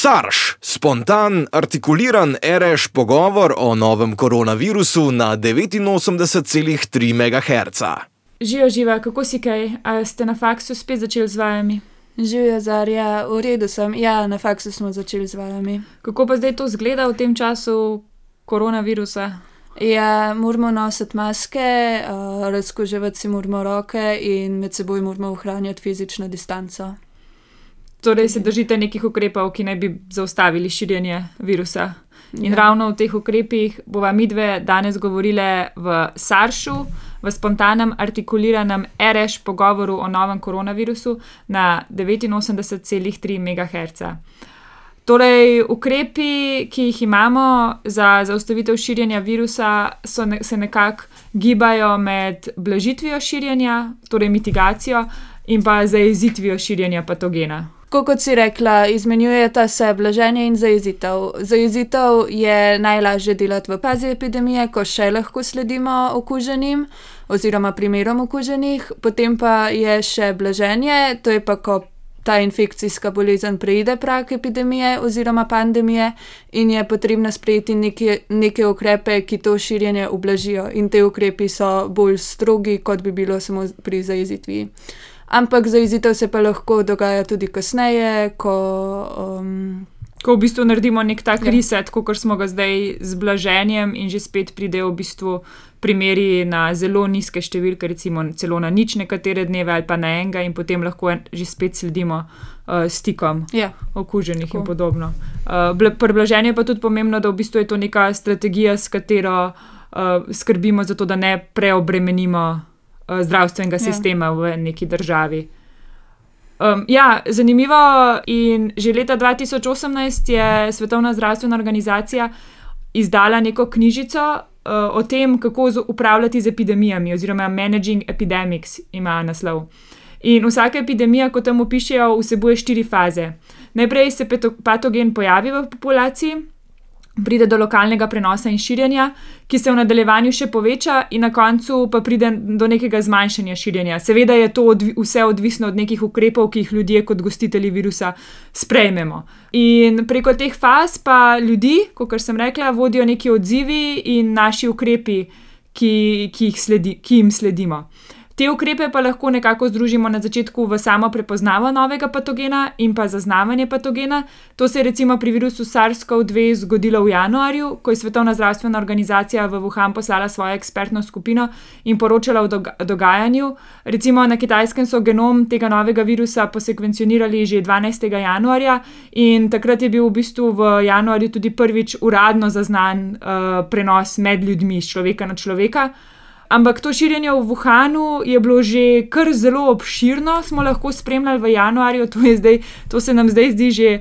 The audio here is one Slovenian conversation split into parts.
Sarš, spontan, artikuliran, reš pogovor o novem koronavirusu na 89,3 MHz. Živijo, živa, kako si kaj? A ste na faksu spet začeli z vajami? Živijo, Zarja, v redu sem. Ja, na faksu smo začeli z vajami. Kako pa zdaj to zgleda v tem času koronavirusa? Ja, moramo nositi maske, uh, razkuževati si moramo roke in med seboj moramo ohranjati fizično distanco. Torej, se držite nekih ukrepov, ki naj bi zaustavili širjenje virusa. In Ja. ravno o teh ukrepih bova midve danes govorile v Saršu, v spontanem, artikuliranem RŠ pogovoru o novem koronavirusu na 89,3 MHz. Torej, ukrepi, ki jih imamo za zaustavitev širjenja virusa, so ne, se nekako gibajo med blažitvijo širjenja, torej mitigacijo, in pa zajezitvijo širjenja patogena. Tako kot si rekla, izmenjujeta se blaženje in zajezitev. Zajezitev je najlažje delati v fazi epidemije, ko še lahko sledimo okuženim oziroma primerom okuženih, potem pa je še blaženje, to je pa, ko ta infekcijska bolezen preide prak epidemije oziroma pandemije in je potrebno sprejeti neke, neke ukrepe, ki to širjenje ublažijo. In te ukrepi so bolj strogi, kot bi bilo samo pri zajezitvi. Ampak zajezitev se pa lahko dogaja tudi kasneje, ko. Um, Ko v bistvu naredimo nek tak Ja. reset, kot smo ga zdaj z blaženjem, in že spet pridejo v bistvu primeri na zelo nizke številke, recimo celo na nič nekatere dneve ali pa na enega, in potem lahko en- že spet sledimo uh, stikom ja, okuženih Tako. in podobno. Uh, pri blaženju je pa tudi pomembno, da v bistvu je to neka strategija, s katero uh, skrbimo za to, da ne preobremenimo uh, zdravstvenega Ja. sistema v neki državi. Um, ja, zanimivo. In že leta 2018 je Svetovna zdravstvena organizacija izdala neko knjižico uh, o tem, kako upravljati z epidemijami, oziroma Managing Epidemics ima naslov. In vsaka epidemija, kot tam pišejo, vsebuje štiri faze. Najprej se patogen pojavi v populaciji, pride do lokalnega prenosa in širjenja, ki se v nadaljevanju še poveča, in na koncu pa pride do nekega zmanjšanja širjenja. Seveda je to odvi vse odvisno od nekih ukrepov, ki jih ljudje kot gostitelji virusa sprejmemo. In preko teh faz pa ljudi, kot sem rekla, vodijo neki odzivi in naši ukrepi, ki, ki, sledi, ki jim sledimo. Te ukrepe pa lahko nekako združimo na začetku v samo prepoznavo novega patogena in pa zaznavanje patogena. To se je recimo pri virusu SARS-CoV-2 zgodilo v januarju, ko je Svetovna zdravstvena organizacija v Wuhan poslala svojo ekspertno skupino in poročala o doga dogajanju. Recimo na kitajskem so genom tega novega virusa posekvencionirali že 12. januarja in takrat je bil v bistvu v januarju tudi prvič uradno zaznan uh, prenos med ljudmi, človeka na človeka. Ampak to širjenje v Wuhanu je bilo že kar zelo obširno, smo lahko spremljali v januarju, to, zdaj, to se nam zdaj zdi že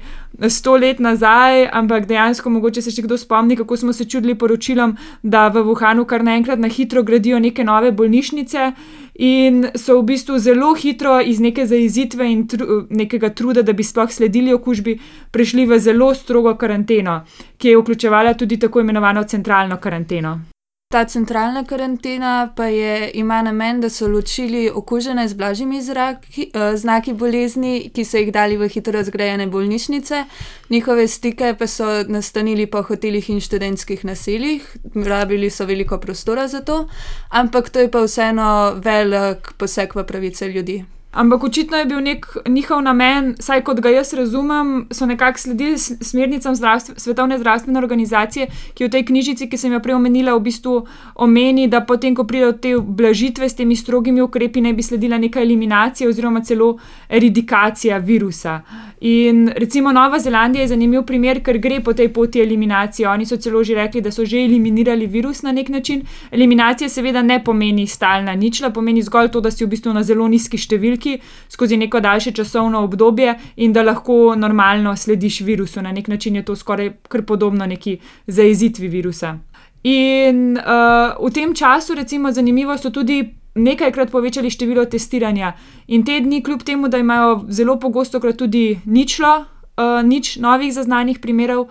sto let nazaj, ampak dejansko mogoče se še kdo spomni, kako smo se čudili poročilom, da v Wuhanu kar naenkrat na hitro gradijo neke nove bolnišnice in so v bistvu zelo hitro iz neke zajezitve in tru, nekega truda, da bi sploh sledili okužbi, prišli v zelo strogo karanteno, ki je vključevala tudi tako imenovano centralno karanteno. Ta centralna karantena pa je, ima namen, da so ločili okužene z blažjimi zraki, eh, znaki bolezni, ki so jih dali v hitro zgrajene bolnišnice, njihove stike pa so nastanili po hotelih in študentskih naseljih, rabili so veliko prostora za to, ampak to je pa vseeno velik poseg v pravice ljudi. Ampak očitno je bil nek njihov namen, saj kot ga jaz razumem, so nekako sledili smernicam zdravstv Svetovne zdravstvene organizacije, ki v tej knjižici, ki sem jo prej omenila, v bistvu omeni, da potem, ko pride do te blažitve s temi strogimi ukrepi, naj bi sledila neka eliminacija oziroma celo eradikacija virusa. In recimo Nova Zelandija je zanimiv primer, ker gre po tej poti eliminacije. Oni so celo že rekli, da so že eliminirali virus na nek način. Eliminacija seveda ne pomeni stalna ničla, pomeni zgolj to, da si v bistvu na zelo nizki številki skozi neko daljše časovno obdobje in da lahko normalno slediš virusu. Na nek način je to skoraj kar podobno neki zajezitvi virusa. In uh, v tem času, recimo, zanimivo so tudi nekajkrat povečali število testiranja. In te dni, kljub temu, da imajo zelo pogosto tudi ničlo, uh, nič novih zaznanih primerov,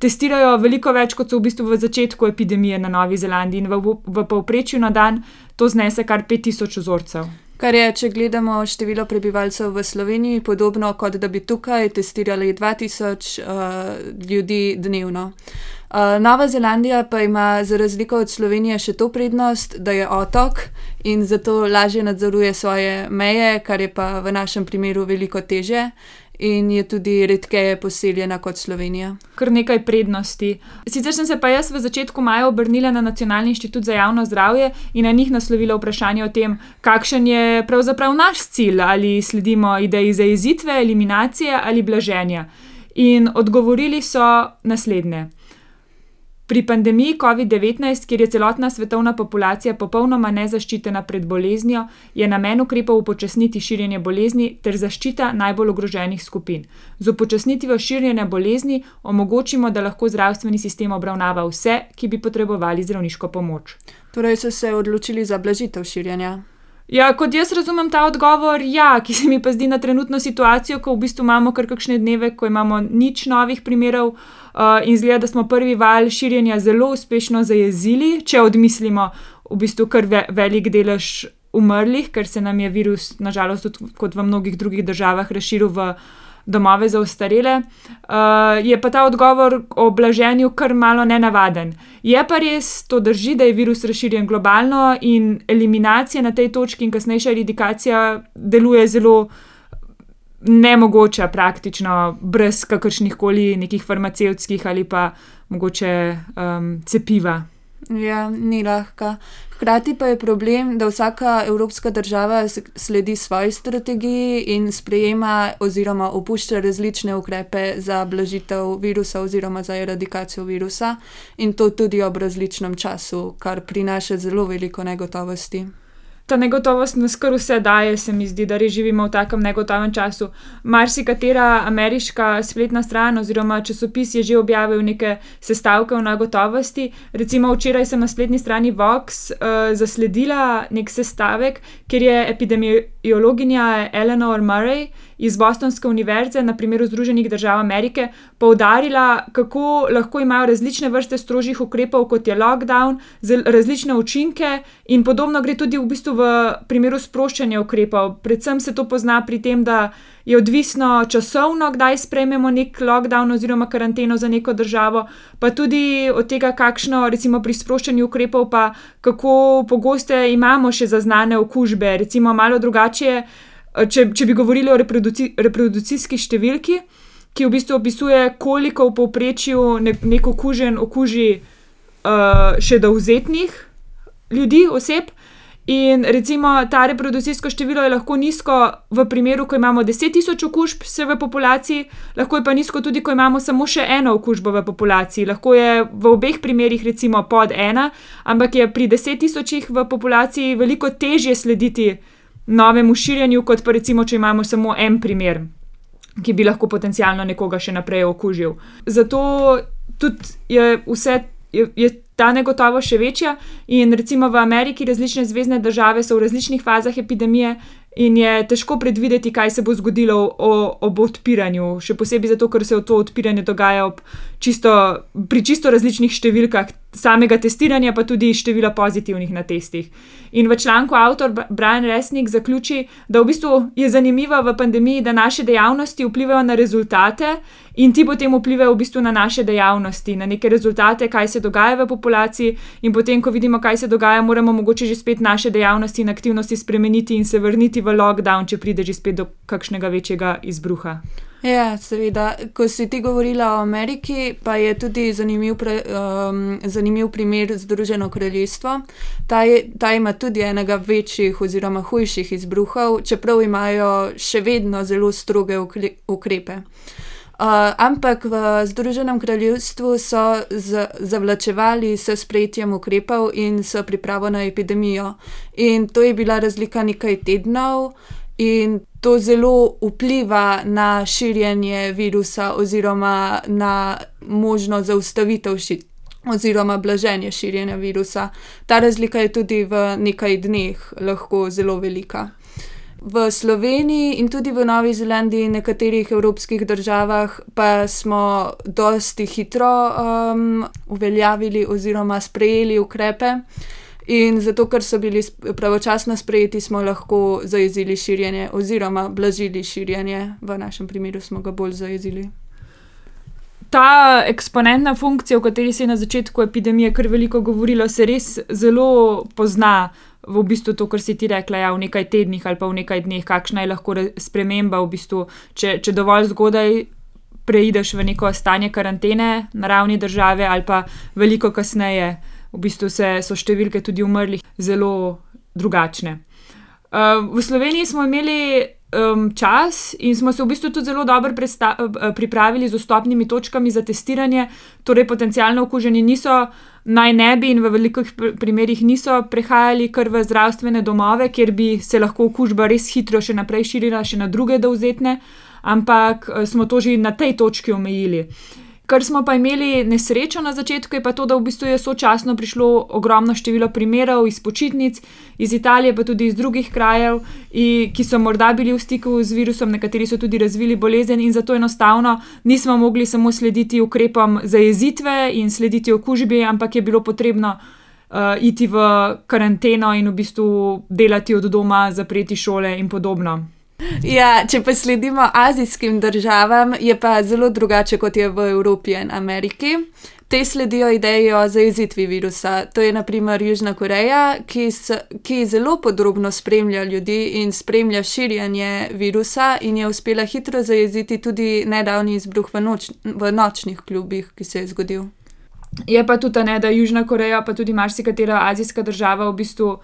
testirajo veliko več, kot so v bistvu v začetku epidemije na Novi Zelandiji. In v, v povprečju na dan to znese kar 5000 vzorcev. Kar je, če gledamo število prebivalcev v Sloveniji, podobno kot da bi tukaj testirali 2000 uh, ljudi dnevno. Uh, Nova Zelandija pa ima za razliko od Slovenije še to prednost, da je otok in zato lažje nadzoruje svoje meje, kar je pa v našem primeru veliko teže in je tudi redkeje poseljena kot Slovenija. Kar nekaj prednosti. Sicer sem se pa jaz v začetku maja obrnila na Nacionalni inštitut za javno zdravje in na njih naslovila vprašanje o tem, kakšen je pravzaprav naš cilj, ali sledimo ideji zaezitve, eliminacije ali blaženja. In odgovorili so naslednje. Pri pandemiji COVID-19, kjer je celotna svetovna populacija popolnoma nezaščitena pred boleznijo, je namen ukrepov upočasniti širjenje bolezni ter zaščita najbolj ogroženih skupin. Z upočasnitvijo širjenja bolezni omogočimo, da lahko zdravstveni sistem obravnava vse, ki bi potrebovali zdravniško pomoč. Torej so se odločili za blažitev širjenja. Ja, kot jaz razumem ta odgovor, ja, ki se mi pa zdi na trenutno situacijo, ko v bistvu imamo kar kakšne dneve, ko imamo nič novih primerov. Uh, in zgleda, da smo prvi val širjenja zelo uspešno zajezili, če odmislimo v bistvu kar ve velik delež umrlih, ker se nam je virus, nažalost, tudi kot v mnogih drugih državah, razširil v domove za ostarele. Uh, je pa ta odgovor o blaženju kar malo nenavaden. Je pa res, to drži, da je virus razširjen globalno in eliminacija na tej točki in kasnejša eradikacija deluje zelo nemogoča, praktično, brez kakršnih koli nekih farmacevtskih ali pa mogoče um, cepiva. Ja, ni lahka. Hkrati pa je problem, da vsaka evropska država sledi svoji strategiji in sprejema oziroma opušča različne ukrepe za blažitev virusa oziroma za eradikacijo virusa, in to tudi ob različnem času, kar prinaša zelo veliko negotovosti ta negotovost nas kar vse daje, se mi zdi, da res živimo v takem negotovem času. Marsikatera ameriška spletna stran oziroma časopis je že objavil neke sestavke o negotovosti. Recimo včeraj sem na spletni strani Vox uh, zasledila nek sestavek, kjer je epidemiologinja Eleanor Murray iz Bostonske univerze na primeru Združenih držav Amerike poudarila, kako lahko imajo različne vrste strožjih ukrepov, kot je lockdown, različne učinke, in podobno gre tudi v bistvu v primeru sproščanja ukrepov. Predvsem se to pozna pri tem, da je odvisno časovno, kdaj sprejmemo nek lockdown oziroma karanteno za neko državo, pa tudi od tega, kakšno, recimo pri sproščanju ukrepov, pa kako pogoste imamo še zaznane okužbe, recimo malo drugače. Če, če bi govorili o reproduci, reproducijski številki, ki v bistvu opisuje, koliko v povprečju nek, nek okužen okuži uh, še dovzetnih ljudi, oseb. In recimo ta reproducijsko število je lahko nizko v primeru, ko imamo 10.000 okužb v populaciji, lahko je pa nizko tudi, ko imamo samo še eno okužbo v populaciji. Lahko je v obeh primerih recimo pod ena, ampak je pri 10.000 v populaciji veliko težje slediti novemu širjenju, kot pa recimo, če imamo samo en primer, ki bi lahko potencialno nekoga še naprej okužil. Zato tudi je vse. Je, je ta negotovost še večja, in recimo v Ameriki različne zvezdne države so v različnih fazah epidemije, in je težko predvideti, kaj se bo zgodilo o, ob odpiranju. Še posebej zato, ker se to odpiranje dogaja čisto, pri čisto različnih številkah samega testiranja, pa tudi števila pozitivnih na testih. In v članku avtor Brian Resnik zaključi, da v bistvu je zanimivo v pandemiji, da naše dejavnosti vplivajo na rezultate in ti potem vplivajo v bistvu na naše dejavnosti, na neke rezultate, kaj se dogaja v populaciji, in potem, ko vidimo, kaj se dogaja, moramo mogoče že spet naše dejavnosti in aktivnosti spremeniti in se vrniti v lockdown, če pride že spet do kakšnega večjega izbruha. Ja, seveda. Ko si ti govorila o Ameriki, pa je tudi zanimiv, pre, um, zanimiv primer Združeno kraljestvo. Ta, je, ta ima tudi enega večjih oziroma hujših izbruhov, čeprav imajo še vedno zelo stroge ukrepe. Uh, ampak v Združenem kraljestvu so z, zavlačevali s sprejetjem ukrepov in s pripravo na epidemijo. In to je bila razlika nekaj tednov, in to zelo vpliva na širjenje virusa, oziroma na možnost zaustavitev širjenja. Oziroma, blaženje širjenja virusa. Ta razlika je tudi v nekaj dneh lahko zelo velika. V Sloveniji in tudi v Novi Zelandiji in nekaterih evropskih državah pa smo dosti hitro um, uveljavili oziroma sprejeli ukrepe. In zato, ker so bili pravočasno sprejeti, smo lahko zajezili širjenje, oziroma blažili širjenje, v našem primeru smo ga bolj zajezili. Ta eksponentna funkcija, o kateri se je na začetku epidemije kar veliko govorilo, se res zelo pozna v bistvu to, kar si ti rekla, ja, v nekaj tednih ali pa v nekaj dneh, kakšna je lahko sprememba, v bistvu, če, če dovolj zgodaj preideš v neko stanje karantene na ravni države, ali pa veliko kasneje, v bistvu se, so številke tudi umrlih zelo drugačne. Uh, v Sloveniji smo imeli um, čas in smo se v bistvu tudi zelo dobro pripravili z vstopnimi točkami za testiranje, torej potencialno okuženi niso. Naj ne bi in v velikih primerjih niso prehajali kar v zdravstvene domove, kjer bi se lahko okužba res hitro še naprej širila, še na druge dovzetne. Uh, ampak eh, smo to že na tej točki omejili. Kar smo pa imeli nesrečo na začetku, je pa to, da v bistvu je sočasno prišlo ogromno število primerov iz počitnic, iz Italije, pa tudi iz drugih krajev, ki so morda bili v stiku z virusom, nekateri so tudi razvili bolezen in zato enostavno nismo mogli samo slediti ukrepom zajezitve in slediti okužbi, ampak je bilo potrebno uh, iti v karanteno in v bistvu delati od doma, zapreti šole in podobno. Ja, če pa sledimo azijskim državam, je pa zelo drugače kot je v Evropi in Ameriki. Te sledijo ideji o zajezitvi virusa. To je naprimer Južna Koreja, ki, s, ki zelo podrobno spremlja ljudi in spremlja širjenje virusa, in je uspela hitro zajeziti tudi nedavni izbruh v, noč, v nočnih klubih, ki se je zgodil. Je pa tudi ta, da Južna Koreja, pa tudi marsikatera azijska država v bistvu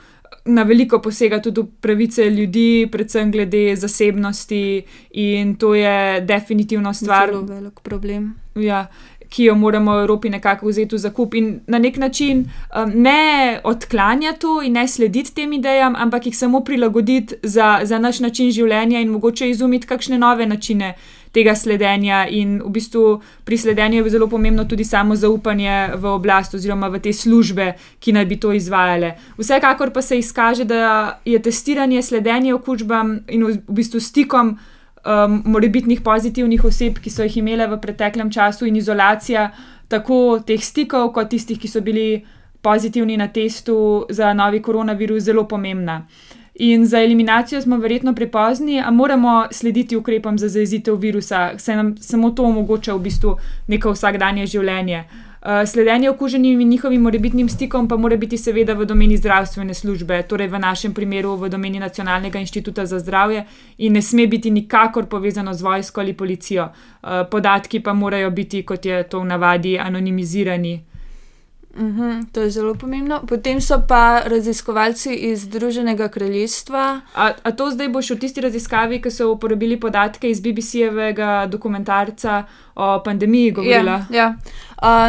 na veliko posega tudi v pravice ljudi, predvsem glede zasebnosti, in to je definitivno stvar. Zelo velik problem. Ja. Ki jo moramo v Evropi nekako vzeti v zakup in na nek način um, ne odklanjati to in ne slediti tem idejam, ampak jih samo prilagoditi za, za naš način življenja in mogoče izumiti kakšne nove načine tega sledenja. In v bistvu pri sledenju je zelo pomembno tudi samo zaupanje v oblast oziroma v te službe, ki naj bi to izvajale. Vsekakor pa se izkaže, da je testiranje, sledenje okužbam in v bistvu stikom. Um, morebitnih pozitivnih oseb, ki so jih imele v preteklem času, in izolacija tako teh stikov, kot tistih, ki so bili pozitivni na testu za novi koronavirus, zelo pomembna. In za eliminacijo smo verjetno prepozni, a moramo slediti ukrepom za zajezitev virusa, saj nam samo to omogoča v bistvu neko vsakdanje življenje. Uh, sledenje okuženim in njihovim morebitnim stikom pa mora biti seveda v domeni zdravstvene službe, torej v našem primeru v domeni Nacionalnega inštituta za zdravje in ne sme biti nikakor povezano z vojsko ali policijo. Uh, podatki pa morajo biti, kot je to v navadi, anonimizirani. Uhum, to je zelo pomembno. Potem so pa raziskovalci iz Združenega kraljestva. A, a to zdaj boš v tisti raziskavi, ki so uporabili podatke iz BBC-jevega dokumentarca o pandemiji govorila? Ja. ja.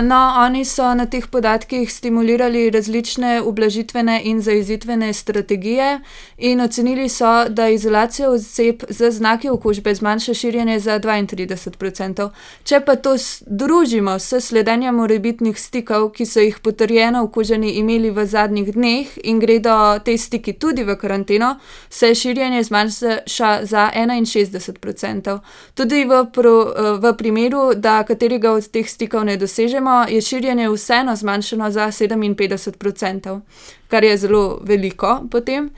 No, oni so na teh podatkih stimulirali različne ublažitvene in zaizitvene strategije in ocenili so, da izolacija oseb z znaki okužbe zmanjša širjenje za 32%. Če pa to združimo s sledenjem morebitnih stikov, ki so jih potrjeno okuženi imeli v zadnjih dneh in gredo te stiki tudi v karanteno, se širjenje zmanjša za 61%. Tudi v, pro, v primeru, da katerega od teh stikov ne dosežemo, dosežemo, je širjenje vseeno zmanjšano za 57%, kar je zelo veliko potem.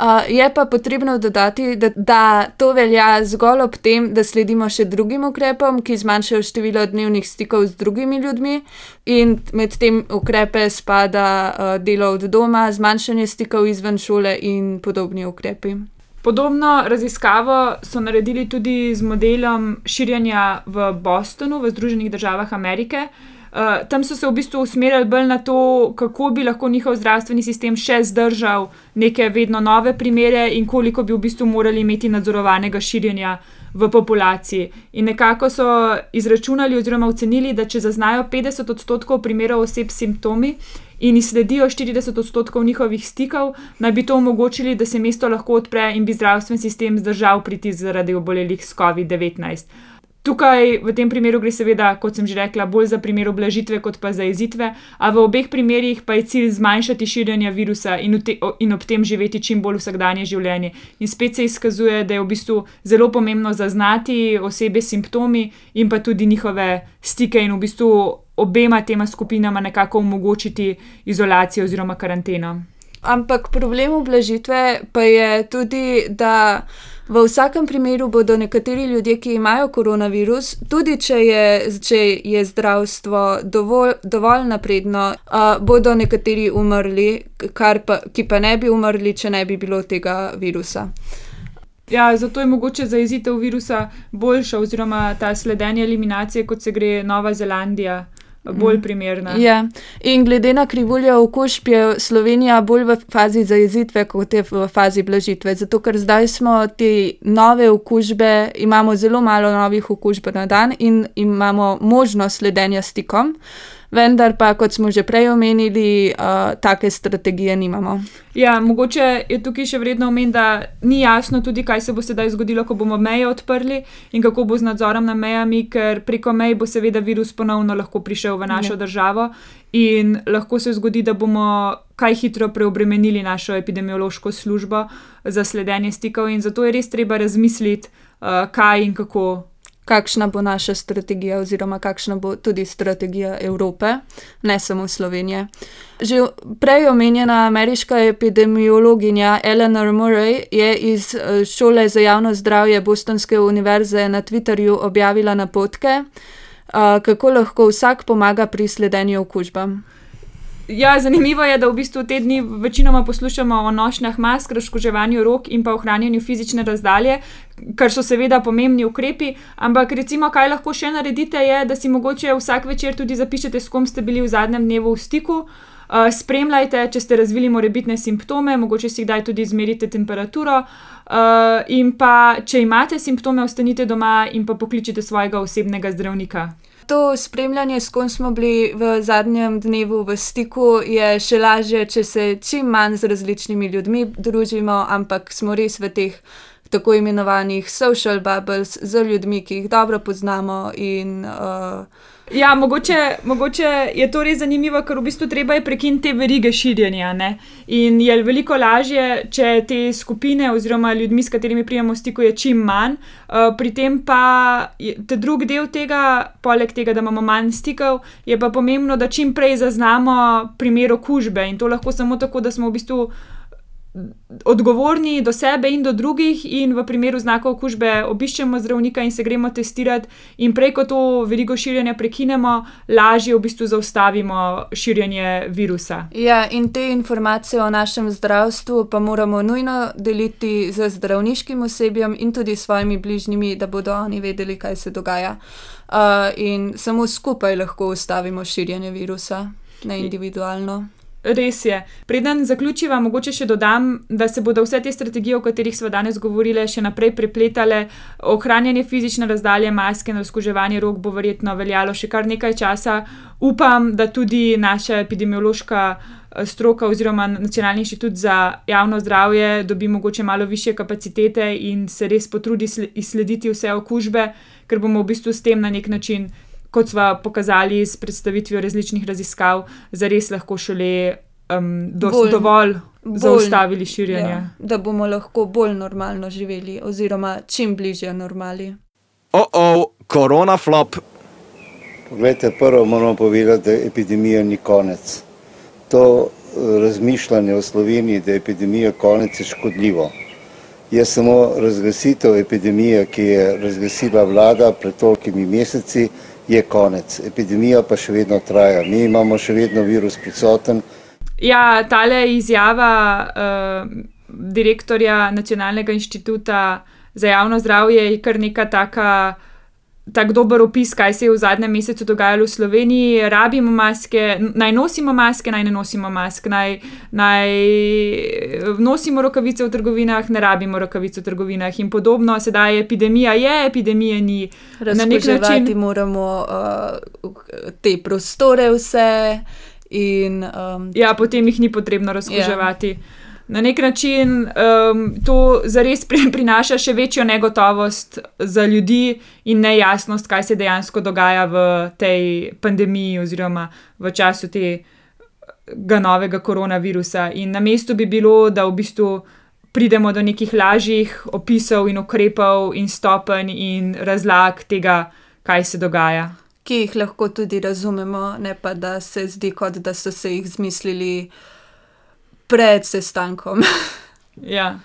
Uh, je pa potrebno dodati, da, da to velja zgolj ob tem, da sledimo še drugim ukrepom, ki zmanjšajo število dnevnih stikov z drugimi ljudmi, in med tem ukrepe spada uh, delo od doma, zmanjšanje stikov izven šole in podobni ukrepi. Podobno raziskavo so naredili tudi z modelom širjenja v Bostonu, v Združenih državah Amerike. Uh, tam so se v bistvu usmerjali bolj na to, kako bi lahko njihov zdravstveni sistem še zdržal neke vedno nove primere in koliko bi v bistvu morali imeti nadzorovanega širjenja v populaciji. In nekako so izračunali oziroma ocenili, da če zaznajo 50 odstotkov primerov oseb s simptomi, in izsledijo 40 odstotkov njihovih stikov, naj bi to omogočili, da se mesto lahko odpre in bi zdravstven sistem zdržal priti zaradi obolelih s COVID-19. Tukaj v tem primeru gre seveda, kot sem že rekla, bolj za primer oblažitve kot pa za jezitve, a v obeh primerjih pa je cilj zmanjšati širjenje virusa in, te, in ob tem živeti čim bolj vsakdanje življenje. In spet se izkazuje, da je v bistvu zelo pomembno zaznati osebe s simptomi in pa tudi njihove stike in v bistvu obema tema skupinama nekako omogočiti izolacijo oziroma karanteno. Ampak problem ublažitve pa je tudi, da v vsakem primeru bodo nekateri ljudje, ki imajo koronavirus, tudi če je, če je zdravstvo dovolj, dovolj napredno, uh, bodo nekateri umrli, pa, ki pa ne bi umrli, če ne bi bilo tega virusa. Ja, zato je mogoče zaezitev virusa boljša, oziroma ta sledenje eliminacije, kot se gre Nova Zelandija bolj mm. primerna. Ja. In glede na krivuljo okužb je Slovenija bolj v fazi zajezitve, kot je v fazi blažitve. Zato, ker zdaj smo te nove okužbe, imamo zelo malo novih okužb na dan in imamo možnost sledenja stikom vendar pa, kot smo že prej omenili, uh, take strategije nimamo. Ja, mogoče je tukaj še vredno omeniti, da ni jasno tudi, kaj se bo sedaj zgodilo, ko bomo meje odprli in kako bo z nadzorom na mejami, ker preko mej bo seveda virus ponovno lahko prišel v našo ja. državo in lahko se zgodi, da bomo kaj hitro preobremenili našo epidemiološko službo za sledenje stikov in zato je res treba razmisliti, uh, kaj in kako kakšna bo naša strategija, oziroma kakšna bo tudi strategija Evrope, ne samo Slovenije. Že prej omenjena ameriška epidemiologinja Eleanor Murray je iz eh, šole za javno zdravje Bostonske univerze na Twitterju objavila napotke, eh, kako lahko vsak pomaga pri sledenju okužbam. Ja, zanimivo je, da v bistvu te dni večinoma poslušamo o nošnjah mask, razkuževanju rok in pa ohranjanju fizične razdalje, kar so seveda pomembni ukrepi. Ampak recimo, kaj lahko še naredite, je, da si mogoče vsak večer tudi zapišete, s kom ste bili v zadnjem dnevu v stiku. Uh, spremljajte, če ste razvili morebitne simptome, mogoče si kdaj tudi izmerite temperaturo. Uh, in pa, če imate simptome, ostanite doma in pa pokličite svojega osebnega zdravnika to spremljanje, s kom smo bili v zadnjem dnevu v stiku, je še lažje, če se čim manj z različnimi ljudmi družimo, ampak smo res v teh tako imenovanih social bubbles z ljudmi, ki jih dobro poznamo in uh, Ja, mogoče, mogoče je to res zanimivo, ker v bistvu treba je prekiniti te verige širjenja. Ne? In je veliko lažje, če te skupine oziroma ljudmi, s katerimi prijemo stiko, je čim manj. Uh, pri tem pa je drugi del tega, poleg tega, da imamo manj stikov, je pa pomembno, da čim prej zaznamo primer okužbe in to lahko samo tako, da smo v bistvu odgovorni do sebe in do drugih, in v primeru znakov okužbe obiščemo zdravnika in se gremo testirati, in prej, ko to verigo širjenja prekinemo, lažje v bistvu zaustavimo širjenje virusa. Ja, in te informacije o našem zdravstvu pa moramo nujno deliti z zdravniškim osebjem in tudi svojimi bližnjimi, da bodo oni vedeli, kaj se dogaja. Uh, in samo skupaj lahko ustavimo širjenje virusa, ne individualno. Res je. Preden zaključiva, mogoče še dodam, da se bodo vse te strategije, o katerih smo danes govorili, še naprej prepletale. Ohranjanje fizične razdalje, maske in razkuževanje rok bo verjetno veljalo še kar nekaj časa. Upam, da tudi naša epidemiološka eh, stroka oziroma Nacionalni inštitut za javno zdravje dobi mogoče malo više kapacitete in se res potrudi izslediti vse okužbe, ker bomo v bistvu s tem na nek način kot smo pokazali s predstavitvijo različnih raziskav, zares lahko šele um, do, bolj, dovolj bolj, zaustavili širjenje. Ja, da bomo lahko bolj normalno živeli, oziroma čim bližje normali. Oh, oh, korona flop. Poglejte, prvo moramo povedati, da epidemija ni konec. To eh, razmišljanje o Sloveniji, da je epidemija konec, je škodljivo. Je samo razglasitev epidemije, ki je razglasila vlada pred tolkimi meseci, je konec. Epidemija pa še vedno traja, mi imamo še vedno virus prisoten. Ja, tale izjava uh, direktorja Nacionalnega inštituta za javno zdravje je kar neka taka tako dober opis, kaj se je v zadnjem mesecu dogajalo v Sloveniji. Rabimo maske, naj nosimo maske, naj ne nosimo mask, naj, naj nosimo rokavice v trgovinah, ne rabimo rokavic v trgovinah in podobno. Sedaj je epidemija, je epidemija, ni. Na nek način moramo uh, te prostore vse. In, um, ja, potem jih ni potrebno razkuževati. Yeah. Na nek način um, to zares prinaša še večjo negotovost za ljudi in nejasnost, kaj se dejansko dogaja v tej pandemiji oziroma v času tega novega koronavirusa. In na mestu bi bilo, da v bistvu pridemo do nekih lažjih opisov in ukrepov in stopenj in razlag tega, kaj se dogaja. Ki jih lahko tudi razumemo, ne pa da se zdi, kot da so se jih zmislili pred sestankom. Ja.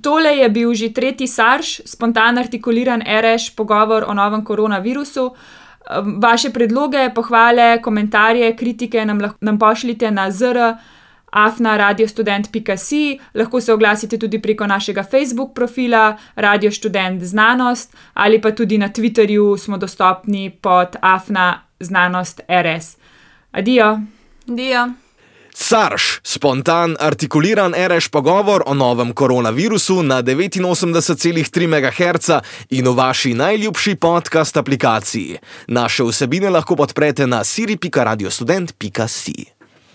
Tole je bil že tretji SARS, spontan artikuliran RŠ pogovor o novem koronavirusu. Um, Vaše predloge, pohvale, komentarje, kritike nam, lahko, nam pošljite na zr. afna.radiostudent.si, lahko se oglasite tudi preko našega Facebook profila Radio Student Znanost ali pa tudi na Twitterju smo dostopni pod afna znanost RS. Adijo! Dio. Sarš, spontan artikuliran reš pogovor o novem koronavirusu na 89,3 MHz in v vaši najljubši podcast aplikaciji. Naše vsebine lahko podprete na siri.radiostudent.si.